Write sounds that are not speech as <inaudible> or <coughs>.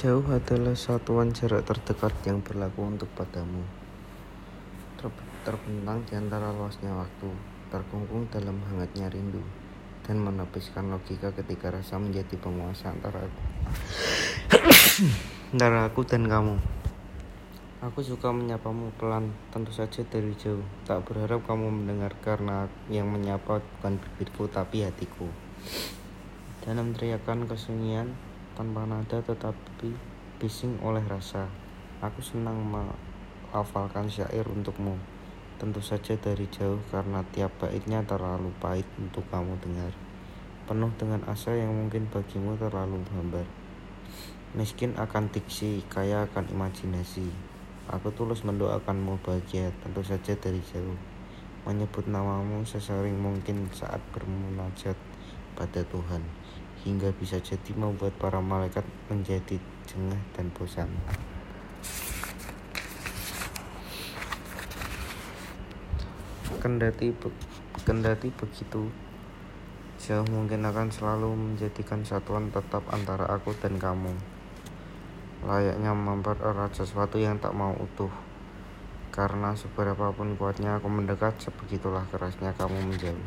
Jauh adalah satuan jarak terdekat yang berlaku untuk padamu. Ter- terbentang di antara luasnya waktu, terkungkung dalam hangatnya rindu, dan menepiskan logika ketika rasa menjadi penguasa antara aku. <coughs> antara aku dan kamu. Aku suka menyapamu pelan, tentu saja dari jauh. Tak berharap kamu mendengar karena yang menyapa bukan bibirku tapi hatiku. Dalam teriakan kesunyian, tanpa nada tetapi bising oleh rasa. Aku senang melafalkan syair untukmu. Tentu saja dari jauh karena tiap baitnya terlalu pahit untuk kamu dengar. Penuh dengan asa yang mungkin bagimu terlalu hambar. Miskin akan diksi, kaya akan imajinasi. Aku tulus mendoakanmu bahagia, tentu saja dari jauh. Menyebut namamu sesering mungkin saat bermunajat pada Tuhan, hingga bisa jadi membuat para malaikat menjadi jengah dan bosan. Kendati, kendati begitu, jauh mungkin akan selalu menjadikan satuan tetap antara aku dan kamu layaknya mempererat sesuatu yang tak mau utuh. Karena seberapapun kuatnya aku mendekat, sebegitulah kerasnya kamu menjauh.